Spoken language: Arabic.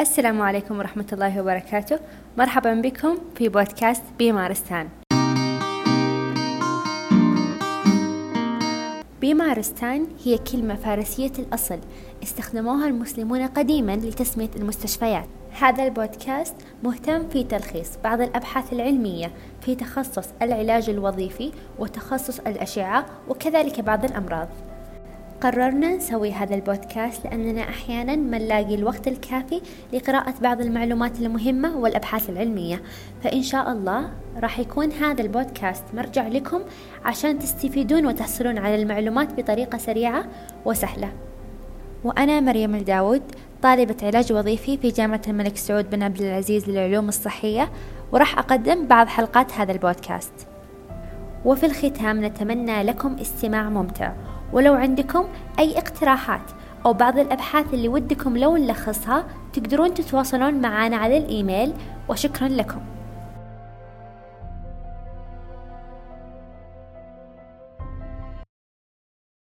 السلام عليكم ورحمة الله وبركاته. مرحبا بكم في بودكاست بيمارستان. بيمارستان هي كلمة فارسية الأصل استخدموها المسلمون قديما لتسمية المستشفيات. هذا البودكاست مهتم في تلخيص بعض الأبحاث العلمية في تخصص العلاج الوظيفي وتخصص الأشعة وكذلك بعض الأمراض. قررنا نسوي هذا البودكاست لأننا أحيانا ما نلاقي الوقت الكافي لقراءة بعض المعلومات المهمة والأبحاث العلمية. فإن شاء الله راح يكون هذا البودكاست مرجع لكم عشان تستفيدون وتحصلون على المعلومات بطريقة سريعة وسهلة. وأنا مريم الداود طالبة علاج وظيفي في جامعة الملك سعود بن عبد العزيز للعلوم الصحية وراح أقدم بعض حلقات هذا البودكاست. وفي الختام نتمنى لكم استماع ممتع. ولو عندكم أي اقتراحات أو بعض الأبحاث اللي ودكم لو نلخصها تقدرون تتواصلون معنا على الإيميل. وشكرا لكم.